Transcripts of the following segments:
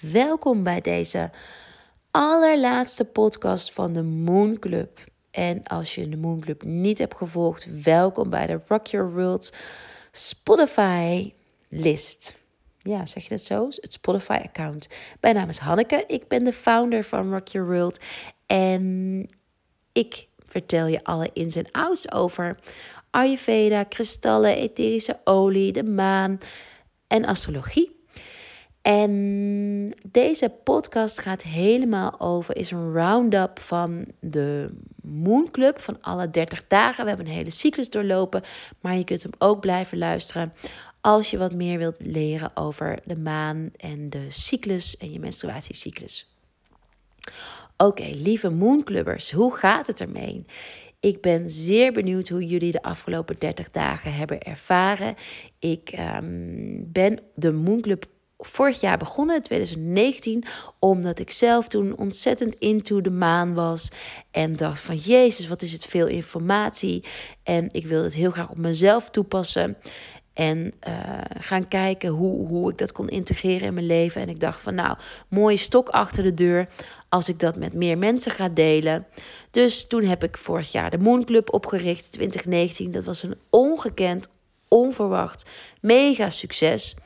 Welkom bij deze allerlaatste podcast van de Moon Club. En als je de Moon Club niet hebt gevolgd, welkom bij de Rock Your World Spotify list. Ja, zeg je dat zo? Het Spotify-account. Mijn naam is Hanneke. Ik ben de founder van Rock Your World. En ik vertel je alle ins en outs over Ayurveda, kristallen, etherische olie, de maan en astrologie. En deze podcast gaat helemaal over, is een round-up van de Moon Club van alle 30 dagen. We hebben een hele cyclus doorlopen, maar je kunt hem ook blijven luisteren als je wat meer wilt leren over de maan en de cyclus en je menstruatiecyclus. Oké, lieve Moonclubbers, hoe gaat het ermee? Ik ben zeer benieuwd hoe jullie de afgelopen 30 dagen hebben ervaren. Ik um, ben de Moonclub vorig jaar begonnen, 2019, omdat ik zelf toen ontzettend into de maan was en dacht van Jezus, wat is het veel informatie en ik wil het heel graag op mezelf toepassen. En uh, gaan kijken hoe, hoe ik dat kon integreren in mijn leven. En ik dacht van nou, mooie stok achter de deur als ik dat met meer mensen ga delen. Dus toen heb ik vorig jaar de Moon Club opgericht, 2019. Dat was een ongekend, onverwacht, mega succes.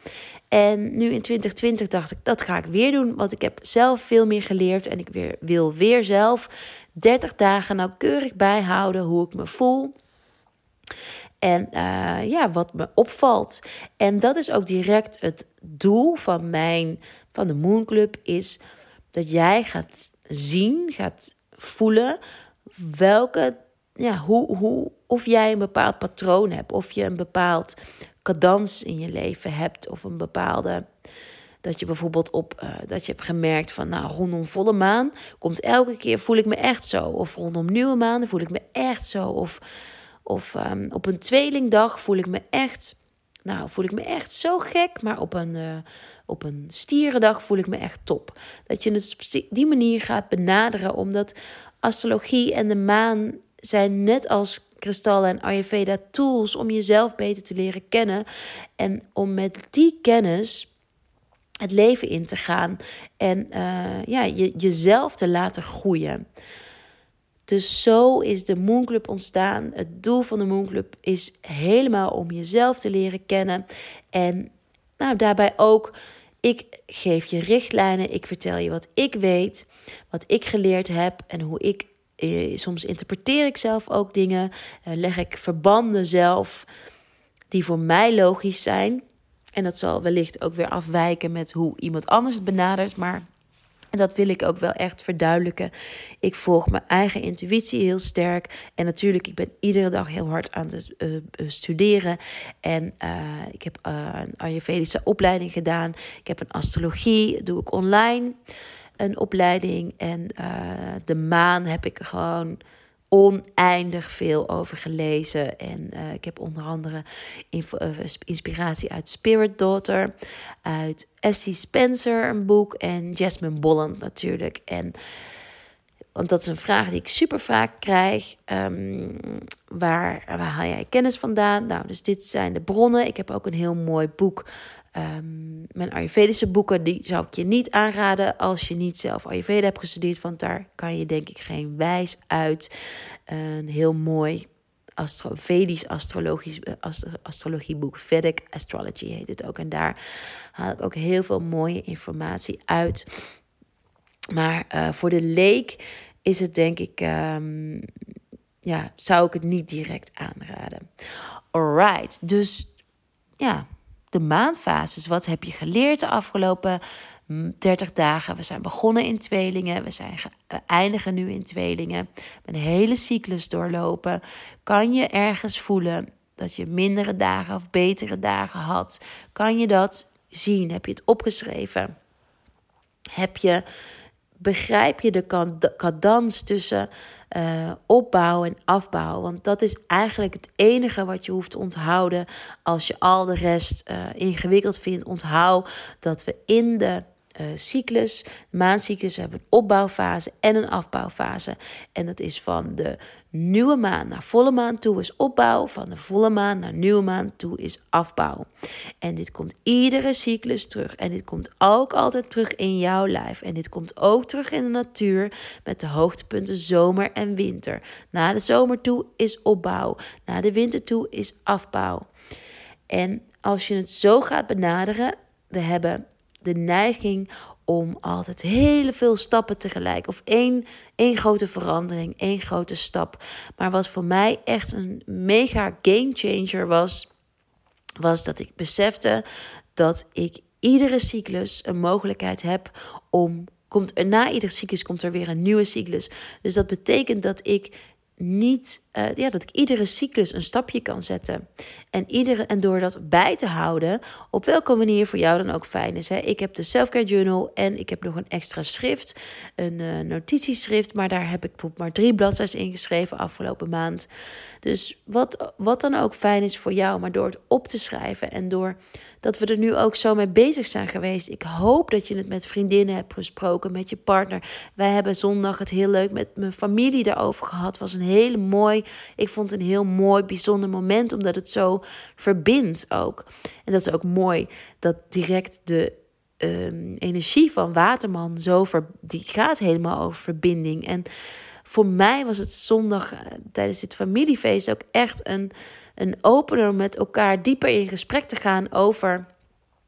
En nu in 2020 dacht ik, dat ga ik weer doen. Want ik heb zelf veel meer geleerd. En ik weer, wil weer zelf 30 dagen nauwkeurig bijhouden hoe ik me voel. En uh, ja, wat me opvalt. En dat is ook direct het doel van mijn van de Moon Club is dat jij gaat zien, gaat voelen welke ja, hoe, hoe of jij een bepaald patroon hebt of je een bepaald cadans in je leven hebt of een bepaalde dat je bijvoorbeeld op uh, dat je hebt gemerkt van nou rondom volle maan komt elke keer voel ik me echt zo of rondom nieuwe maan voel ik me echt zo of of um, op een tweelingdag voel ik me echt, nou, voel ik me echt zo gek. Maar op een, uh, op een stierendag voel ik me echt top. Dat je het op die manier gaat benaderen, omdat astrologie en de maan zijn net als kristallen en Ayurveda tools om jezelf beter te leren kennen. En om met die kennis het leven in te gaan en uh, ja, je, jezelf te laten groeien. Dus zo is de Moonclub ontstaan. Het doel van de Moonclub is helemaal om jezelf te leren kennen. En nou, daarbij ook, ik geef je richtlijnen. Ik vertel je wat ik weet, wat ik geleerd heb en hoe ik. Eh, soms interpreteer ik zelf ook dingen. Eh, leg ik verbanden zelf die voor mij logisch zijn. En dat zal wellicht ook weer afwijken met hoe iemand anders het benadert. Maar dat wil ik ook wel echt verduidelijken. Ik volg mijn eigen intuïtie heel sterk. En natuurlijk, ik ben iedere dag heel hard aan het uh, studeren. En ik heb een Ayurvedische opleiding gedaan. Ik heb een astrologie, doe ik online. Een opleiding. En de maan heb ik gewoon oneindig veel over gelezen. En uh, ik heb onder andere uh, inspiratie uit Spirit Daughter, uit Essie Spencer, een boek, en Jasmine Bolland natuurlijk. En want dat is een vraag die ik super vaak krijg. Um, waar, waar haal jij kennis vandaan? Nou, dus dit zijn de bronnen. Ik heb ook een heel mooi boek Um, mijn Ayurvedische boeken, die zou ik je niet aanraden als je niet zelf Ayurveda hebt gestudeerd, want daar kan je denk ik geen wijs uit. Een heel mooi astro Vedisch astrologisch uh, astro astrologieboek, Vedic Astrology heet het ook. En daar haal ik ook heel veel mooie informatie uit. Maar uh, voor de leek is het denk ik, um, ja, zou ik het niet direct aanraden. Alright, dus ja, de maanfases. Wat heb je geleerd de afgelopen 30 mm, dagen? We zijn begonnen in tweelingen. We, zijn we eindigen nu in tweelingen. Een hele cyclus doorlopen. Kan je ergens voelen dat je mindere dagen of betere dagen had? Kan je dat zien? Heb je het opgeschreven? Heb je, begrijp je de cadans tussen uh, opbouw en afbouw. Want dat is eigenlijk het enige wat je hoeft te onthouden als je al de rest uh, ingewikkeld vindt. Onthoud dat we in de uh, cyclus. De maandcyclus hebben een opbouwfase en een afbouwfase. En dat is van de nieuwe maan naar volle maan toe is opbouw. Van de volle maan naar nieuwe maan toe is afbouw. En dit komt iedere cyclus terug. En dit komt ook altijd terug in jouw lijf. En dit komt ook terug in de natuur met de hoogtepunten zomer en winter. Na de zomer toe is opbouw. Na de winter toe is afbouw. En als je het zo gaat benaderen, we hebben de neiging om altijd heel veel stappen tegelijk. Of één, één grote verandering, één grote stap. Maar wat voor mij echt een mega game changer was, was dat ik besefte dat ik iedere cyclus een mogelijkheid heb om. Komt na iedere cyclus komt er weer een nieuwe cyclus. Dus dat betekent dat ik niet, uh, ja, dat ik iedere cyclus een stapje kan zetten. En, iedere, en door dat bij te houden, op welke manier voor jou dan ook fijn is. Hè? Ik heb de Selfcare Journal en ik heb nog een extra schrift, een uh, notitieschrift, maar daar heb ik bijvoorbeeld maar drie bladzijden in geschreven afgelopen maand. Dus wat, wat dan ook fijn is voor jou, maar door het op te schrijven en door dat we er nu ook zo mee bezig zijn geweest. Ik hoop dat je het met vriendinnen hebt gesproken, met je partner. Wij hebben zondag het heel leuk met mijn familie daarover gehad. was een hele mooi, ik vond het een heel mooi, bijzonder moment, omdat het zo verbindt ook. En dat is ook mooi dat direct de um, energie van Waterman zo ver, die gaat helemaal over verbinding. En voor mij was het zondag uh, tijdens dit familiefeest ook echt een een opener om met elkaar dieper in gesprek te gaan over.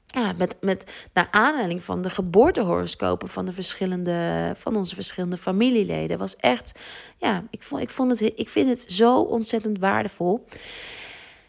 Ja, met, met naar aanleiding van de geboortehoroscopen van de verschillende van onze verschillende familieleden. Was echt, ja, ik vond, ik vond het, ik vind het zo ontzettend waardevol.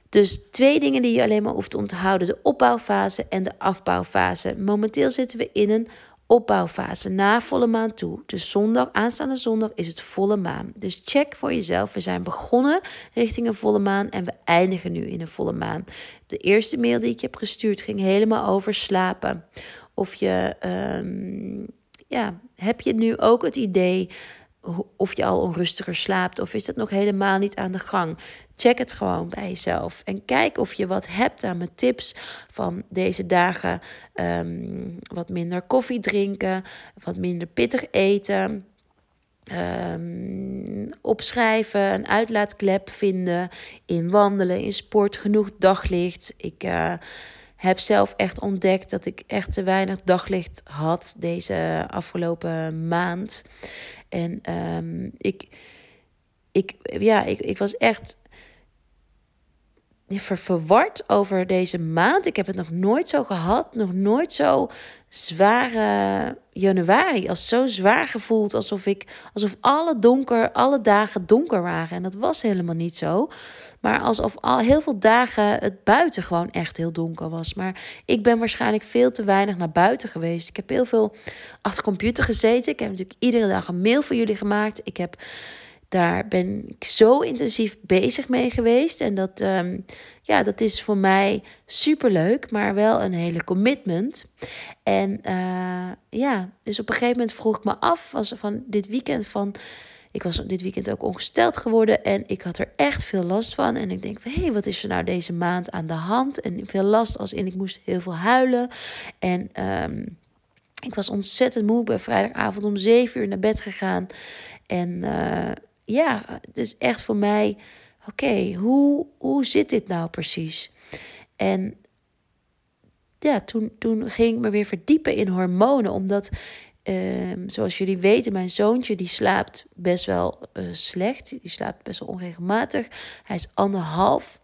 Dus twee dingen die je alleen maar hoeft te onthouden: de opbouwfase en de afbouwfase. Momenteel zitten we in een opbouwfase na volle maan toe. Dus zondag, aanstaande zondag is het volle maan. Dus check voor jezelf. We zijn begonnen richting een volle maan en we eindigen nu in een volle maan. De eerste mail die ik je heb gestuurd ging helemaal over slapen. Of je, um, ja, heb je nu ook het idee of je al onrustiger slaapt of is dat nog helemaal niet aan de gang. Check het gewoon bij jezelf en kijk of je wat hebt aan mijn tips van deze dagen. Ehm, wat minder koffie drinken, wat minder pittig eten. Um, opschrijven, een uitlaatklep vinden, in wandelen, in sport, genoeg daglicht. Ik uh, heb zelf echt ontdekt dat ik echt te weinig daglicht had deze afgelopen maand. En um, ik, ik, ja, ik, ik was echt verward over deze maand. Ik heb het nog nooit zo gehad. Nog nooit zo zware januari. Als zo zwaar gevoeld. Alsof ik alsof alle donker, alle dagen donker waren. En dat was helemaal niet zo. Maar alsof al heel veel dagen het buiten gewoon echt heel donker was. Maar ik ben waarschijnlijk veel te weinig naar buiten geweest. Ik heb heel veel achter computer gezeten. Ik heb natuurlijk iedere dag een mail voor jullie gemaakt. Ik heb daar ben ik zo intensief bezig mee geweest. En dat, um, ja, dat is voor mij super leuk, maar wel een hele commitment. En uh, ja, dus op een gegeven moment vroeg ik me af, was van dit weekend van. Ik was dit weekend ook ongesteld geworden en ik had er echt veel last van. En ik denk, hé, hey, wat is er nou deze maand aan de hand? En veel last als in, ik moest heel veel huilen. En um, ik was ontzettend moe. Ik ben vrijdagavond om zeven uur naar bed gegaan. En uh, ja, dus echt voor mij, oké, hoe, hoe zit dit nou precies? En ja, toen, toen ging ik me weer verdiepen in hormonen, omdat, ehm, zoals jullie weten, mijn zoontje die slaapt best wel uh, slecht, die slaapt best wel onregelmatig. Hij is anderhalf.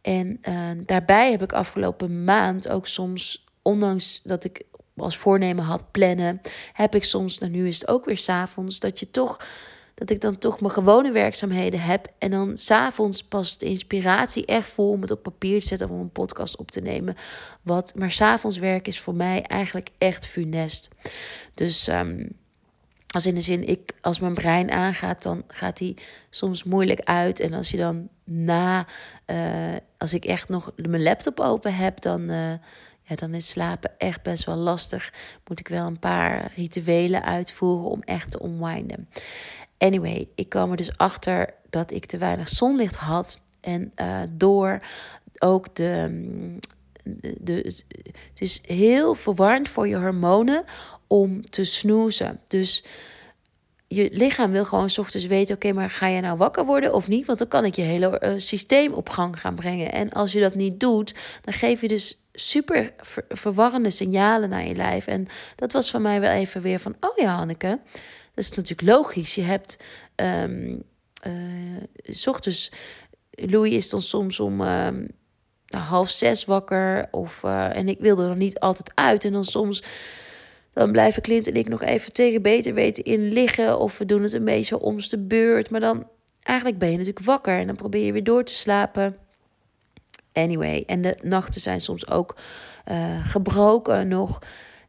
En uh, daarbij heb ik afgelopen maand ook soms, ondanks dat ik als voornemen had plannen, heb ik soms, nou nu is het ook weer s'avonds, dat je toch dat ik dan toch mijn gewone werkzaamheden heb. En dan s'avonds pas de inspiratie echt voel om het op papier te zetten of om een podcast op te nemen. Wat, maar s'avonds werk is voor mij eigenlijk echt funest. Dus um, als in de zin, ik, als mijn brein aangaat, dan gaat hij soms moeilijk uit. En als je dan na, uh, als ik echt nog mijn laptop open heb, dan. Uh, ja, dan is slapen echt best wel lastig. Moet ik wel een paar rituelen uitvoeren om echt te unwinden. Anyway, ik kwam er dus achter dat ik te weinig zonlicht had. En uh, door ook de, de, het is heel verwarrend voor je hormonen om te snoezen. Dus je lichaam wil gewoon s ochtends weten: oké, maar ga je nou wakker worden of niet? Want dan kan ik je hele uh, systeem op gang gaan brengen. En als je dat niet doet, dan geef je dus super verwarrende signalen naar je lijf. En dat was van mij wel even weer van: oh ja, Hanneke, dat is natuurlijk logisch. Je hebt um, uh, s ochtends. Louis is dan soms om. Um, half zes wakker. Of, uh, en ik wilde er niet altijd uit. En dan soms dan blijven Clint en ik nog even tegen beter weten in liggen. Of we doen het een beetje om de beurt. Maar dan eigenlijk ben je natuurlijk wakker. En dan probeer je weer door te slapen. Anyway, en de nachten zijn soms ook uh, gebroken nog.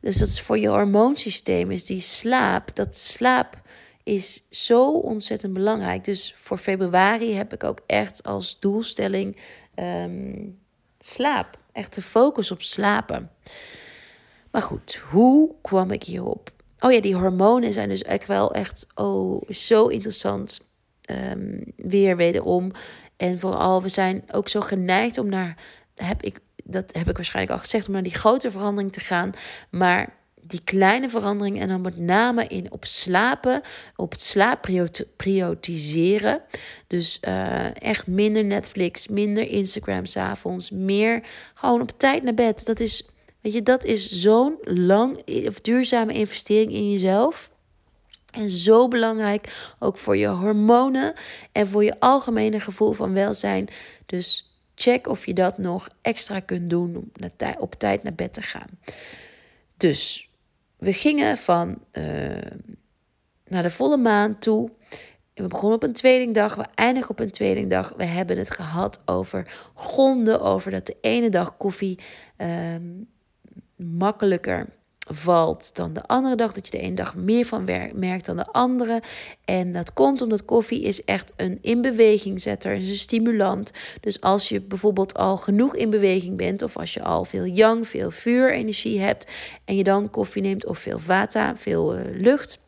Dus dat is voor je hormoonsysteem is die slaap. Dat slaap is zo ontzettend belangrijk. Dus voor februari heb ik ook echt als doelstelling um, slaap. Echt de focus op slapen. Maar goed, hoe kwam ik hierop? Oh ja, die hormonen zijn dus echt wel echt oh, zo interessant. Um, weer wederom. En vooral, we zijn ook zo geneigd om naar, heb ik, dat heb ik waarschijnlijk al gezegd, om naar die grote verandering te gaan. Maar die kleine verandering en dan met name in op slapen, op het slaap prioritiseren. Dus uh, echt minder Netflix, minder Instagram s'avonds, meer gewoon op tijd naar bed. Dat is Weet je, dat is zo'n lang of duurzame investering in jezelf. En zo belangrijk ook voor je hormonen en voor je algemene gevoel van welzijn. Dus check of je dat nog extra kunt doen om op tijd naar bed te gaan. Dus we gingen van uh, naar de volle maan toe. We begonnen op een tweelingdag, we eindigen op een tweelingdag. We hebben het gehad over gronden, over dat de ene dag koffie um, makkelijker valt dan de andere dag. Dat je de ene dag meer van merkt dan de andere. En dat komt omdat koffie is echt een inbewegingzetter, een stimulant. Dus als je bijvoorbeeld al genoeg in beweging bent, of als je al veel yang, veel vuurenergie hebt, en je dan koffie neemt of veel vata, veel uh, lucht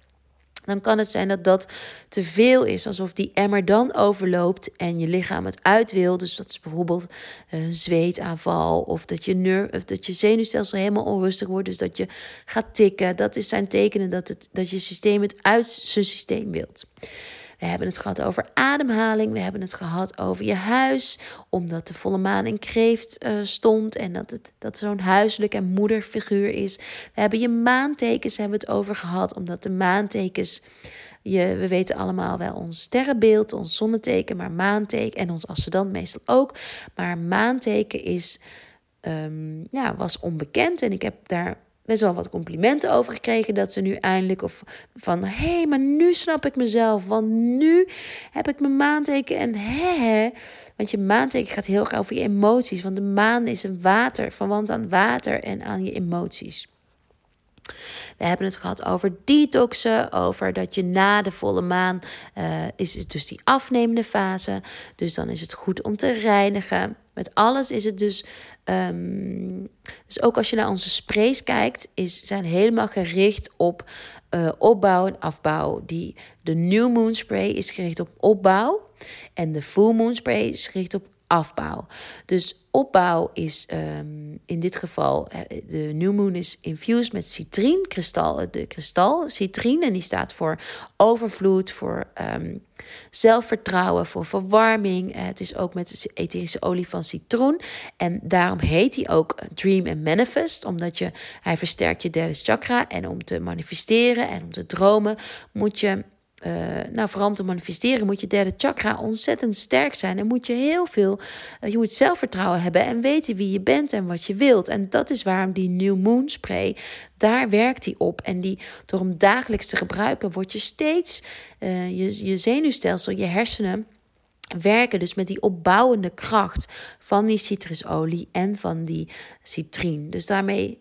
dan kan het zijn dat dat te veel is. Alsof die emmer dan overloopt en je lichaam het uit wil. Dus dat is bijvoorbeeld een zweetaanval of dat je, ner of dat je zenuwstelsel helemaal onrustig wordt. Dus dat je gaat tikken. Dat is zijn tekenen dat, het, dat je systeem het uit zijn systeem wilt. We hebben het gehad over ademhaling. We hebben het gehad over je huis. Omdat de volle maan in kreeft uh, stond. En dat het dat zo'n huiselijk en moederfiguur is. We hebben je maantekens hebben het over gehad. Omdat de maantekens. Je, we weten allemaal wel ons sterrenbeeld, ons zonneteken, maar maanteken en ons ascendant meestal ook. Maar maanteken is, um, ja, was onbekend en ik heb daar best wel wat complimenten over gekregen. Dat ze nu eindelijk of van hé, hey, maar nu snap ik mezelf. Want nu heb ik mijn maanteken en hè. Want je maanteken gaat heel erg over je emoties. Want de maan is een water, verwant aan water en aan je emoties. We hebben het gehad over detoxen, over dat je na de volle maan uh, is het dus die afnemende fase. Dus dan is het goed om te reinigen. Met alles is het dus Um, dus ook als je naar onze sprays kijkt, is, zijn helemaal gericht op uh, opbouw en afbouw. Die, de New Moon Spray is gericht op opbouw. En de Full Moon Spray is gericht op afbouw. Dus opbouw is um, in dit geval, eh, de New Moon is infused met citrine, kristal, de kristal citrine. En die staat voor overvloed, voor um, zelfvertrouwen, voor verwarming. Eh, het is ook met etherische olie van citroen. En daarom heet hij ook Dream and Manifest, omdat je, hij versterkt je derde chakra. En om te manifesteren en om te dromen moet je uh, nou, vooral om te manifesteren moet je derde chakra ontzettend sterk zijn. En moet je heel veel, uh, je moet zelfvertrouwen hebben en weten wie je bent en wat je wilt. En dat is waarom die New Moon Spray, daar werkt die op. En die, door hem dagelijks te gebruiken, word je steeds, uh, je, je zenuwstelsel, je hersenen werken dus met die opbouwende kracht van die citrusolie en van die citrine. Dus daarmee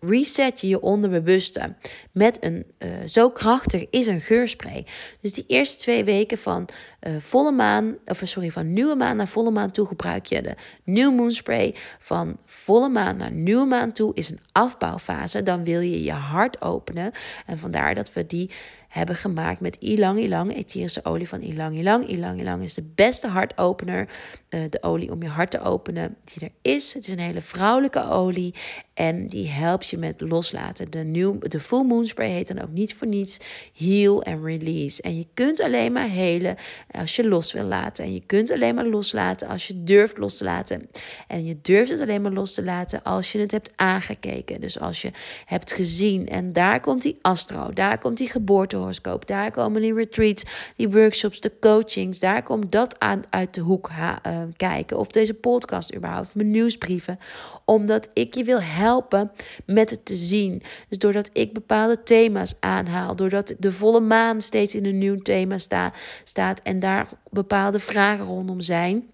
reset je je onderbewuste met een uh, zo krachtig is een geurspray. Dus die eerste twee weken van uh, volle maan, of sorry, van nieuwe maan naar volle maan toe gebruik je de New Moon Spray. Van volle maan naar nieuwe maan toe is een afbouwfase. Dan wil je je hart openen en vandaar dat we die hebben gemaakt met Ilang Ilang, etherische olie van Ilang Ilang. Ilang Ilang is de beste hartopener eh, de olie om je hart te openen, die er is. Het is een hele vrouwelijke olie en die helpt je met loslaten. De, new, de Full Moon Spray heet dan ook niet voor niets Heal and Release. En je kunt alleen maar helen als je los wil laten. En je kunt alleen maar loslaten als je durft los te laten. En je durft het alleen maar los te laten als je het hebt aangekeken. Dus als je hebt gezien. En daar komt die astro, daar komt die geboortehoroscoop, daar komen die retreats, die workshops, de coachings. Daar komt dat aan uit de hoek uh, kijken. Of deze podcast überhaupt, mijn nieuwsbrieven. Omdat ik je wil helpen met het te zien. Dus doordat ik bepaalde thema's aanhaal, doordat de volle maan steeds in een nieuw thema sta, staat en daar bepaalde vragen rondom zijn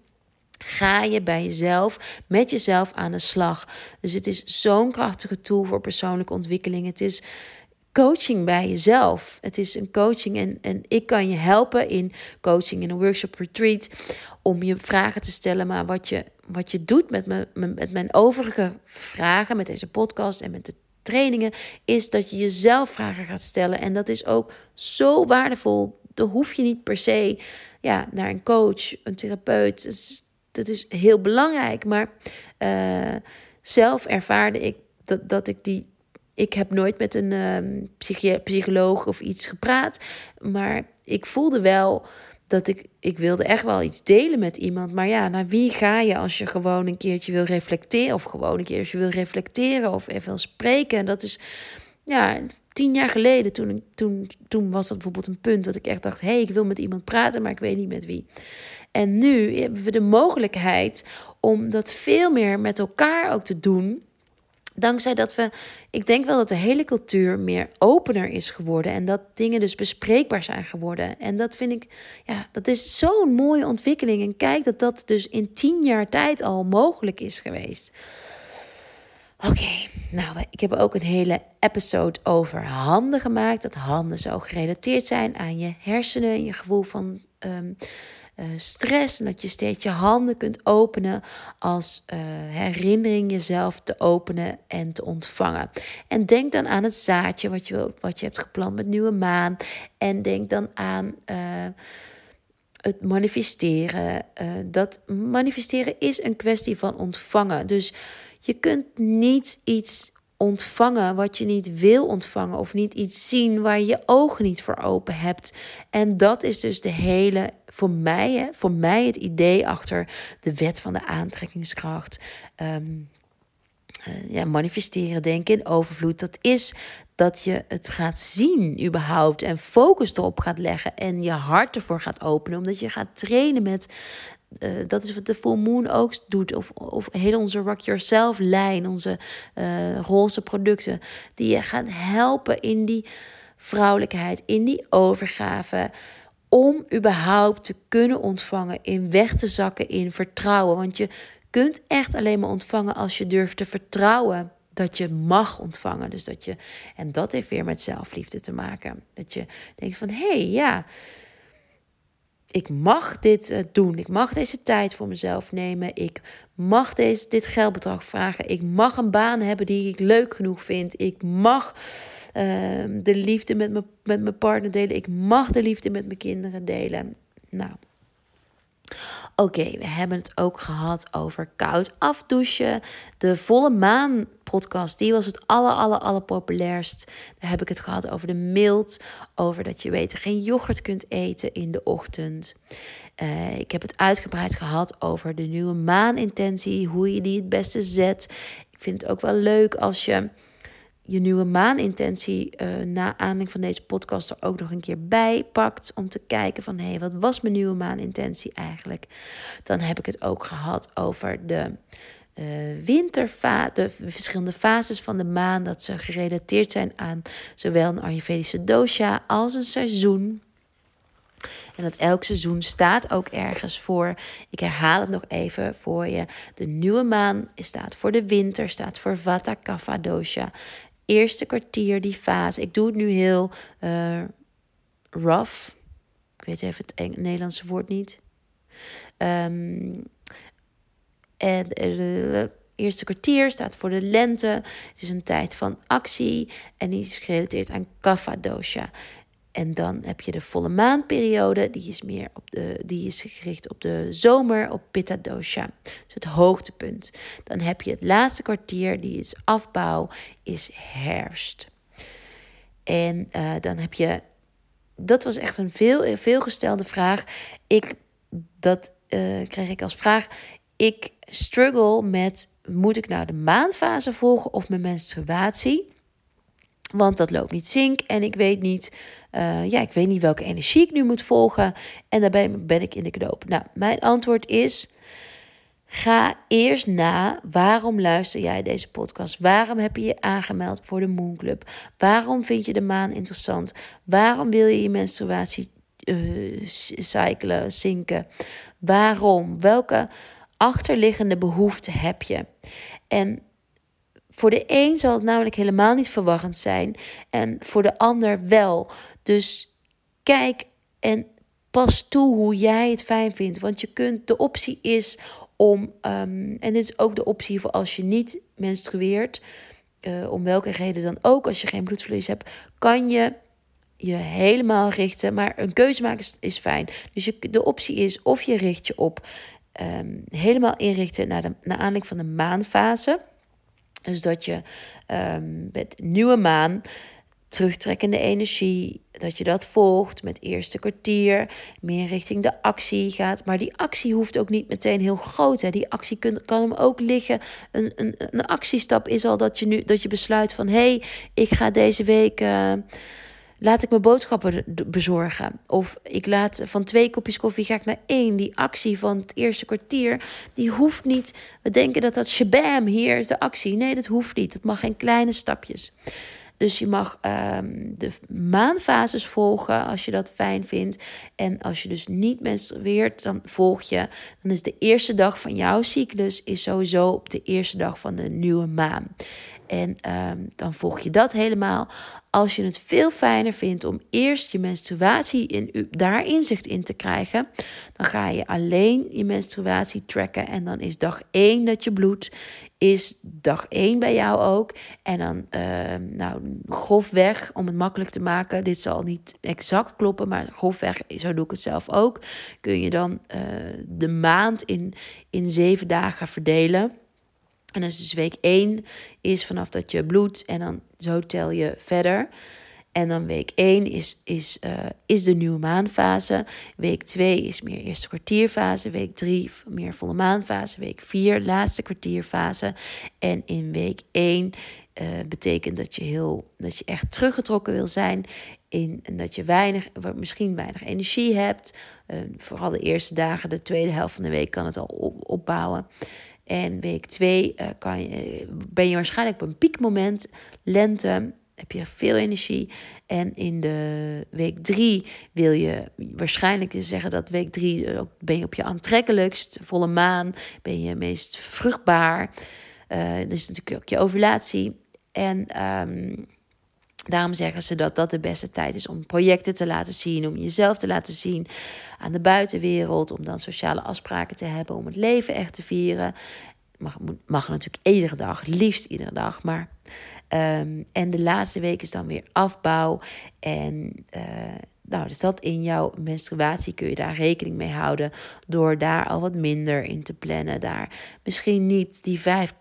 Ga je bij jezelf, met jezelf aan de slag. Dus het is zo'n krachtige tool voor persoonlijke ontwikkeling. Het is coaching bij jezelf. Het is een coaching en, en ik kan je helpen in coaching, in een workshop retreat, om je vragen te stellen. Maar wat je, wat je doet met, me, met mijn overige vragen, met deze podcast en met de trainingen, is dat je jezelf vragen gaat stellen. En dat is ook zo waardevol. Dan hoef je niet per se ja, naar een coach, een therapeut dat is heel belangrijk. Maar uh, zelf ervaarde ik dat, dat ik die. Ik heb nooit met een uh, psycholoog of iets gepraat. Maar ik voelde wel dat ik. Ik wilde echt wel iets delen met iemand. Maar ja, naar wie ga je als je gewoon een keertje wil reflecteren? Of gewoon een keertje wil reflecteren of even wil spreken. En dat is. Ja, tien jaar geleden, toen, toen, toen was dat bijvoorbeeld een punt dat ik echt dacht: hé, hey, ik wil met iemand praten, maar ik weet niet met wie. En nu hebben we de mogelijkheid om dat veel meer met elkaar ook te doen. Dankzij dat we, ik denk wel dat de hele cultuur meer opener is geworden. En dat dingen dus bespreekbaar zijn geworden. En dat vind ik, ja, dat is zo'n mooie ontwikkeling. En kijk dat dat dus in tien jaar tijd al mogelijk is geweest. Oké, nou, ik heb ook een hele episode over handen gemaakt. Dat handen zo gerelateerd zijn aan je hersenen en je gevoel van ehm, uh, stress. En dat je steeds je handen kunt openen als uh, herinnering jezelf te openen en te ontvangen. En denk dan aan het zaadje wat je, wat je hebt geplant met nieuwe maan. En denk dan aan. Uh, het manifesteren. dat manifesteren is een kwestie van ontvangen. Dus je kunt niet iets ontvangen wat je niet wil ontvangen of niet iets zien waar je je ogen niet voor open hebt. En dat is dus de hele, voor mij, voor mij het idee achter de wet van de aantrekkingskracht. Ehm, eh, ja, manifesteren, denken in overvloed. Dat is dat je het gaat zien überhaupt en focus erop gaat leggen en je hart ervoor gaat openen. Omdat je gaat trainen met uh, dat is wat de Full Moon ook doet. Of, of heel onze Rock Yourself lijn, onze uh, roze producten. Die je gaat helpen in die vrouwelijkheid, in die overgave. Om überhaupt te kunnen ontvangen, in weg te zakken in vertrouwen. Want je kunt echt alleen maar ontvangen als je durft te vertrouwen dat je mag ontvangen. Dus dat je, en dat heeft weer met zelfliefde te maken. Dat je denkt van hé, hey, ja ik mag dit uh, doen. Ik mag deze tijd voor mezelf nemen. Ik mag deze, dit geldbedrag vragen. Ik mag een baan hebben die ik leuk genoeg vind. Ik mag uh, de liefde met, me, met mijn partner delen. Ik mag de liefde met mijn kinderen delen. Nou, Oké, we hebben het ook gehad over koud afdouchen. De volle maan podcast, die was het aller, aller, populairst. Daar heb ik het gehad over de mild, over dat je weet geen yoghurt kunt eten in de ochtend. Uh, ik heb het uitgebreid gehad over de nieuwe maanintentie, hoe je die het beste zet. Ik vind het ook wel leuk als je je nieuwe maanintentie uh, na aanleiding van deze podcast er ook nog een keer bij pakt. Om te kijken van hé, hey, wat was mijn nieuwe maanintentie eigenlijk? Dan heb ik het ook gehad over de uh, winterfase, de verschillende fases van de maan. Dat ze gerelateerd zijn aan zowel een Ayurvedische dosha als een seizoen. En dat elk seizoen staat ook ergens voor. Ik herhaal het nog even voor je. De nieuwe maan staat voor de winter, staat voor Vata Kapha dosha eerste kwartier, die fase. Ik doe het nu heel uh, rough. Ik weet even het Nederlandse woord niet. Um, en de eerste kwartier staat voor de lente. Het is een tijd van actie en die is gerelateerd aan kapha dosha. En dan heb je de volle maanperiode, die is meer op de, die is gericht op de zomer, op Pitta dosha. Dus het hoogtepunt. Dan heb je het laatste kwartier, die is afbouw, is herfst. En uh, dan heb je, dat was echt een veel, veelgestelde vraag. Ik, dat uh, kreeg ik als vraag. Ik struggle met, moet ik nou de maanfase volgen of mijn menstruatie? Want dat loopt niet zink en ik weet niet, uh, ja, ik weet niet welke energie ik nu moet volgen. En daarbij ben ik in de knoop. Nou, mijn antwoord is: ga eerst na. Waarom luister jij deze podcast? Waarom heb je je aangemeld voor de Moon Club? Waarom vind je de maan interessant? Waarom wil je je menstruatie uh, cyclen, zinken? Waarom? Welke achterliggende behoefte heb je? En voor de een zal het namelijk helemaal niet verwarrend zijn en voor de ander wel. Dus kijk en pas toe hoe jij het fijn vindt. Want je kunt, de optie is om, um, en dit is ook de optie voor als je niet menstrueert, uh, om welke reden dan ook, als je geen bloedverlies hebt, kan je je helemaal richten. Maar een keuze maken is, is fijn. Dus de optie is of je richt je op um, helemaal inrichten naar, de, naar aanleiding van de maanfase. Dus dat je um, met nieuwe maan terugtrekkende energie, dat je dat volgt met eerste kwartier, meer richting de actie gaat. Maar die actie hoeft ook niet meteen heel groot. Hè. Die actie kan hem ook liggen. Een, een, een actiestap is al dat je nu dat je besluit van hé, hey, ik ga deze week. Uh, laat ik mijn boodschappen bezorgen. Of ik laat van twee kopjes koffie ga ik naar één. Die actie van het eerste kwartier, die hoeft niet. We denken dat dat shabam, hier is de actie. Nee, dat hoeft niet. Het mag in kleine stapjes. Dus je mag um, de maanfases volgen als je dat fijn vindt. En als je dus niet menstrueert, dan volg je. Dan is de eerste dag van jouw cyclus is sowieso op de eerste dag van de nieuwe maan. En um, dan volg je dat helemaal. Als je het veel fijner vindt om eerst je menstruatie in, daar inzicht in te krijgen, dan ga je alleen je menstruatie tracken. En dan is dag 1 dat je bloedt, is dag 1 bij jou ook. En dan, uh, nou, grofweg, om het makkelijk te maken, dit zal niet exact kloppen, maar grofweg, zo doe ik het zelf ook, kun je dan uh, de maand in, in zeven dagen verdelen. En dus, dus week 1 is vanaf dat je bloedt en dan zo tel je verder. En dan week 1 is, is, uh, is de nieuwe maanfase. Week 2 is meer eerste kwartierfase. Week 3 meer volle maanfase. Week 4 laatste kwartierfase. En in week 1 uh, betekent dat je, heel, dat je echt teruggetrokken wil zijn. In, en dat je weinig, misschien weinig energie hebt. Uh, vooral de eerste dagen, de tweede helft van de week kan het al op, opbouwen. En week 2 uh, je, ben je waarschijnlijk op een piekmoment, lente, heb je veel energie. En in de week 3 wil je waarschijnlijk zeggen dat week 3 uh, ben je op je aantrekkelijkst, volle maan, ben je meest vruchtbaar. Uh, dat is natuurlijk ook je ovulatie. En um, Daarom zeggen ze dat dat de beste tijd is om projecten te laten zien, om jezelf te laten zien aan de buitenwereld, om dan sociale afspraken te hebben, om het leven echt te vieren. Mag, mag natuurlijk iedere dag, liefst iedere dag, maar. Um, en de laatste week is dan weer afbouw. En uh, nou, dus dat in jouw menstruatie kun je daar rekening mee houden. Door daar al wat minder in te plannen. Daar misschien niet die vijf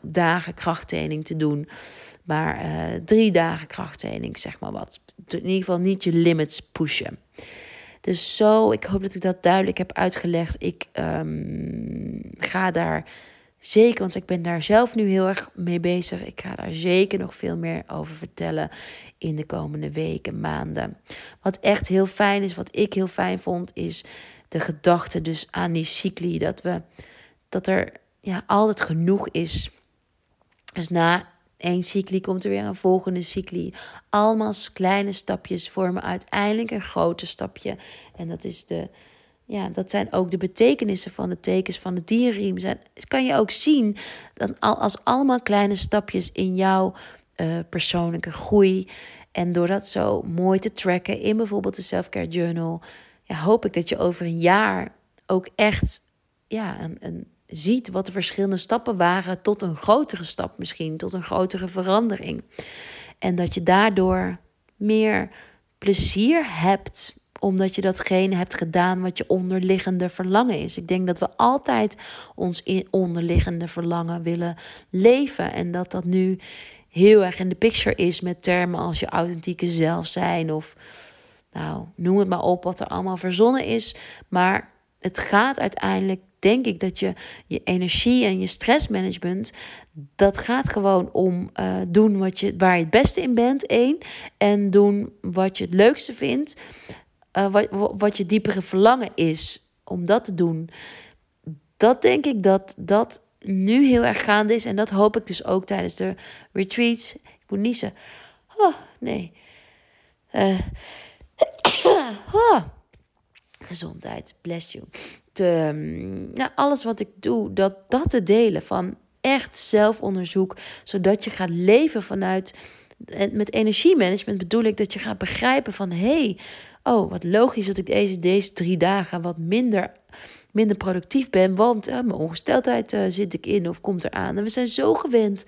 dagen krachttraining te doen. Maar uh, drie dagen krachttraining, zeg maar wat. In ieder geval niet je limits pushen. Dus zo, ik hoop dat ik dat duidelijk heb uitgelegd. Ik um, ga daar zeker, want ik ben daar zelf nu heel erg mee bezig. Ik ga daar zeker nog veel meer over vertellen in de komende weken, maanden. Wat echt heel fijn is, wat ik heel fijn vond, is de gedachte dus aan die cycli. Dat, we, dat er ja, altijd genoeg is. Dus na één cycli komt er weer een volgende cycli. Allemaal kleine stapjes vormen uiteindelijk een grote stapje. En dat is de. Ja, dat zijn ook de betekenissen van de tekens van de dierriem. Zijn, kan je ook zien dat als allemaal kleine stapjes in jouw uh, persoonlijke groei. En door dat zo mooi te tracken in bijvoorbeeld de Self-Care Journal, ja, hoop ik dat je over een jaar ook echt ja, een, een, ziet wat de verschillende stappen waren tot een grotere stap misschien, tot een grotere verandering. En dat je daardoor meer plezier hebt omdat je datgene hebt gedaan wat je onderliggende verlangen is. Ik denk dat we altijd ons onderliggende verlangen willen leven en dat dat nu heel erg in de picture is met termen als je authentieke zelf zijn of nou, noem het maar op wat er allemaal verzonnen is, maar het gaat uiteindelijk denk ik dat je je energie en je stressmanagement, dat gaat gewoon om uh, doen wat je, waar je het beste in bent, één. En doen wat je het leukste vindt, uh, wat, wat je diepere verlangen is om dat te doen. Dat denk ik dat dat nu heel erg gaande is. En dat hoop ik dus ook tijdens de retreats. Ik moet niezen. Oh, nee. Uh, oh. Gezondheid, bless you te, nou, alles wat ik doe, dat, dat te delen van echt zelfonderzoek, zodat je gaat leven vanuit. Met energiemanagement bedoel ik dat je gaat begrijpen van hé, hey, oh wat logisch dat ik deze, deze drie dagen wat minder minder productief ben, want mijn ongesteldheid uh, zit ik in of komt eraan. En we zijn zo gewend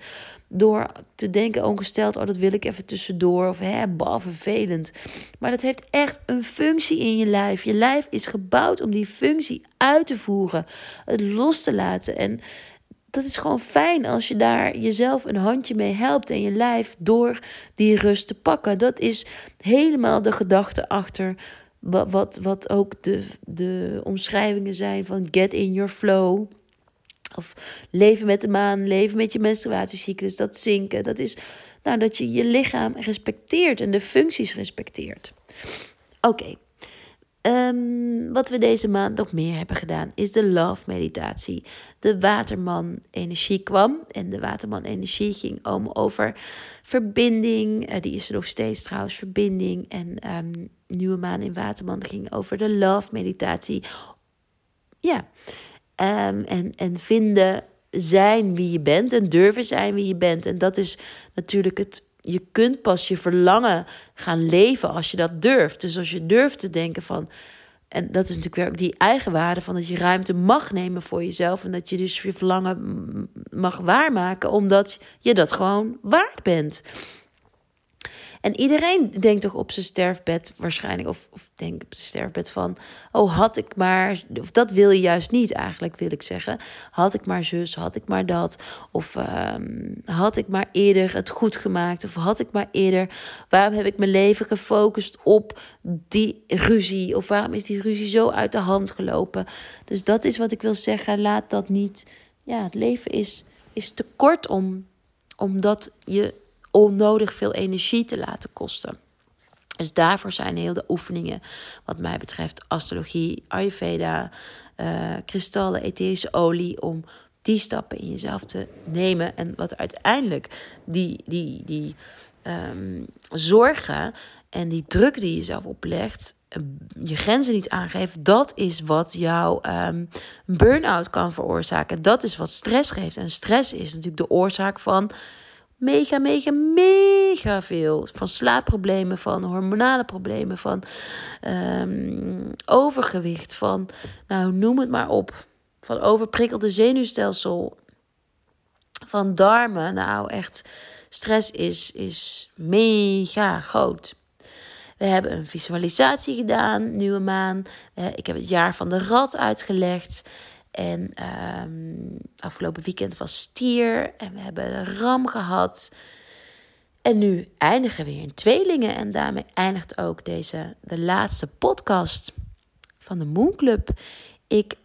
door te denken, ongesteld, oh dat wil ik even tussendoor of hè, bah, vervelend. Maar dat heeft echt een functie in je lijf. Je lijf is gebouwd om die functie uit te voeren, het los te laten. En dat is gewoon fijn als je daar jezelf een handje mee helpt en je lijf door die rust te pakken. Dat is helemaal de gedachte achter wat, wat, wat ook de, de omschrijvingen zijn van get in your flow. Of leven met de maan, leven met je menstruatiecyclus, dat zinken. Dat is nou, dat je je lichaam respecteert en de functies respecteert. Oké, ehm, wat we deze maand nog meer hebben gedaan is de love meditatie. De waterman-energie kwam en de waterman-energie ging om over verbinding. Uh, die is er nog steeds trouwens, verbinding. En um, nieuwe maan in waterman ging over de love meditatie. Ja, um, en, en vinden zijn wie je bent en durven zijn wie je bent. En dat is natuurlijk het. Je kunt pas je verlangen gaan leven als je dat durft. Dus als je durft te denken van. En dat is natuurlijk weer ook die eigenwaarde van dat je ruimte mag nemen voor jezelf. En dat je dus je verlangen mag waarmaken, omdat je dat gewoon waard bent. En iedereen denkt toch op zijn sterfbed waarschijnlijk, of, of denkt op zijn sterfbed van, oh had ik maar, of dat wil je juist niet eigenlijk, wil ik zeggen. Had ik maar zus, had ik maar dat, of um, had ik maar eerder het goed gemaakt, of had ik maar eerder, waarom heb ik mijn leven gefocust op die ruzie, of waarom is die ruzie zo uit de hand gelopen. Dus dat is wat ik wil zeggen, laat dat niet, ja, het leven is, is te kort om, omdat je onnodig veel energie te laten kosten. Dus daarvoor zijn heel de oefeningen, wat mij betreft, astrologie, Ayurveda, uh, kristallen, etherische olie, om die stappen in jezelf te nemen. En wat uiteindelijk die, die, die um, zorgen en die druk die je zelf oplegt, je grenzen niet aangeeft, dat is wat jouw um, burn-out kan veroorzaken. Dat is wat stress geeft. En stress is natuurlijk de oorzaak van mega, mega, mega veel. Van slaapproblemen, van hormonale problemen, van um, overgewicht, van, nou noem het maar op. Van overprikkelde zenuwstelsel, van darmen. Nou echt, stress is, is mega groot. We hebben een visualisatie gedaan, nieuwe maan. Ik heb het jaar van de rat uitgelegd. En um, afgelopen weekend was stier en we hebben een ram gehad. En nu eindigen we weer in tweelingen. En daarmee eindigt ook deze, de laatste podcast van de Moon Club. Ik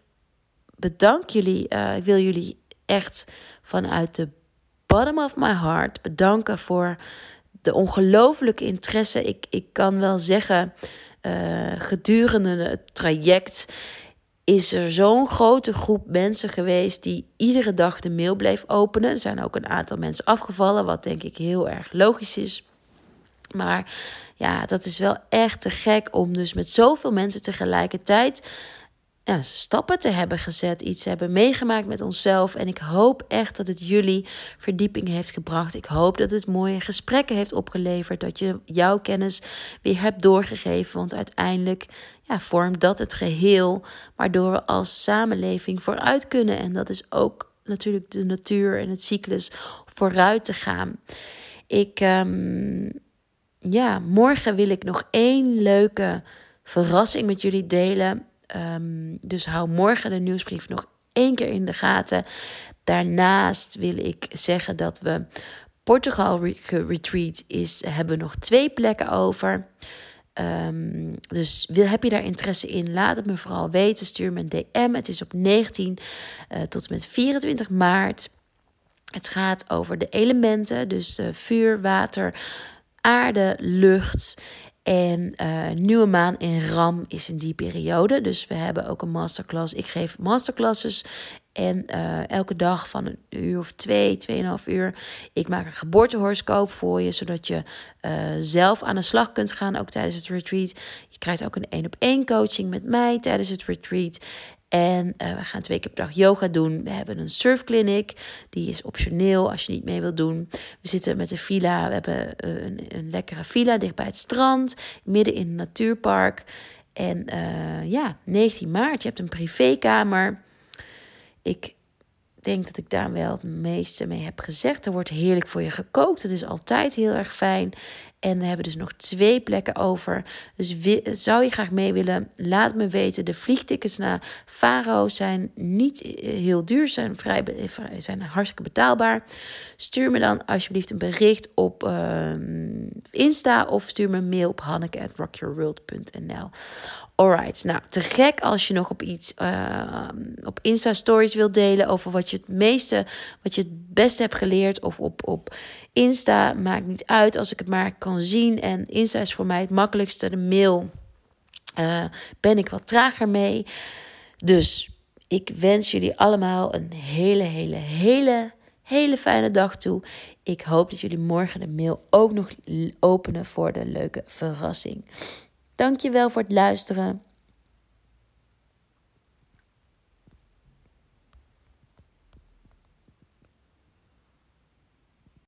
bedank jullie. Uh, ik wil jullie echt vanuit de bottom of my heart bedanken voor de ongelofelijke interesse. Ik, ik kan wel zeggen, uh, gedurende het traject is er zo'n grote groep mensen geweest die iedere dag de mail bleef openen. Er zijn ook een aantal mensen afgevallen, wat denk ik heel erg logisch is. Maar ja, dat is wel echt te gek om dus met zoveel mensen tegelijkertijd ja, stappen te hebben gezet, iets hebben meegemaakt met onszelf. En ik hoop echt dat het jullie verdieping heeft gebracht. Ik hoop dat het mooie gesprekken heeft opgeleverd, dat je jouw kennis weer hebt doorgegeven. Want uiteindelijk ja, vormt dat het geheel waardoor we als samenleving vooruit kunnen. En dat is ook natuurlijk de natuur en het cyclus vooruit te gaan. Ik. Um, ja, morgen wil ik nog één leuke verrassing met jullie delen. Ehm, dus hou morgen de nieuwsbrief nog één keer in de gaten. Daarnaast wil ik zeggen dat we Portugal retreat is, hebben nog twee plekken over. Um, dus wil, heb je daar interesse in? Laat het me vooral weten. Stuur me een DM. Het is op 19 uh, eh, tot en met 24 maart. Het gaat over de elementen, dus vuur, water, aarde, lucht. En uh, nieuwe maan in Ram is in die periode. Dus we hebben ook een masterclass. Ik geef masterclasses. En uh, elke dag van een uur of twee, tweeënhalf uur. Ik maak een geboortehoroscoop voor je. Zodat je uh, zelf aan de slag kunt gaan. Ook tijdens het retreat. Je krijgt ook een één op één coaching met mij tijdens het retreat. En uh, we gaan twee keer per dag yoga doen. We hebben een surfclinic. Die is optioneel als je niet mee wilt doen. We zitten met een villa. We hebben uh, een, een, lekkere villa dicht bij het strand. Midden in een natuurpark. En uh, ja, 19 maart. Je hebt een privékamer. Ik denk dat ik daar wel het meeste mee heb gezegd. Er wordt heerlijk voor je gekookt. Het is altijd heel erg fijn. En we hebben dus nog twee plekken over. Dus zou je graag mee willen? Laat me weten. De vliegtickets naar Faro zijn niet heel duur, zijn, vrij, zijn hartstikke betaalbaar. Stuur me dan alsjeblieft een bericht op uh, Insta of stuur me een mail op hanneke@rockyourworld.nl. Alright, nou te gek als je nog op iets uh, op Insta Stories wilt delen over wat je het meeste, wat je beste hebt geleerd. Of op, op Insta, maakt niet uit als ik het maar kan zien. En Insta is voor mij het makkelijkste. De mail uh, ben ik wat trager mee. Dus ik wens jullie allemaal een hele, hele, hele, hele fijne dag toe. Ik hoop dat jullie morgen de mail ook nog openen voor de leuke verrassing. Dankjewel voor het luisteren.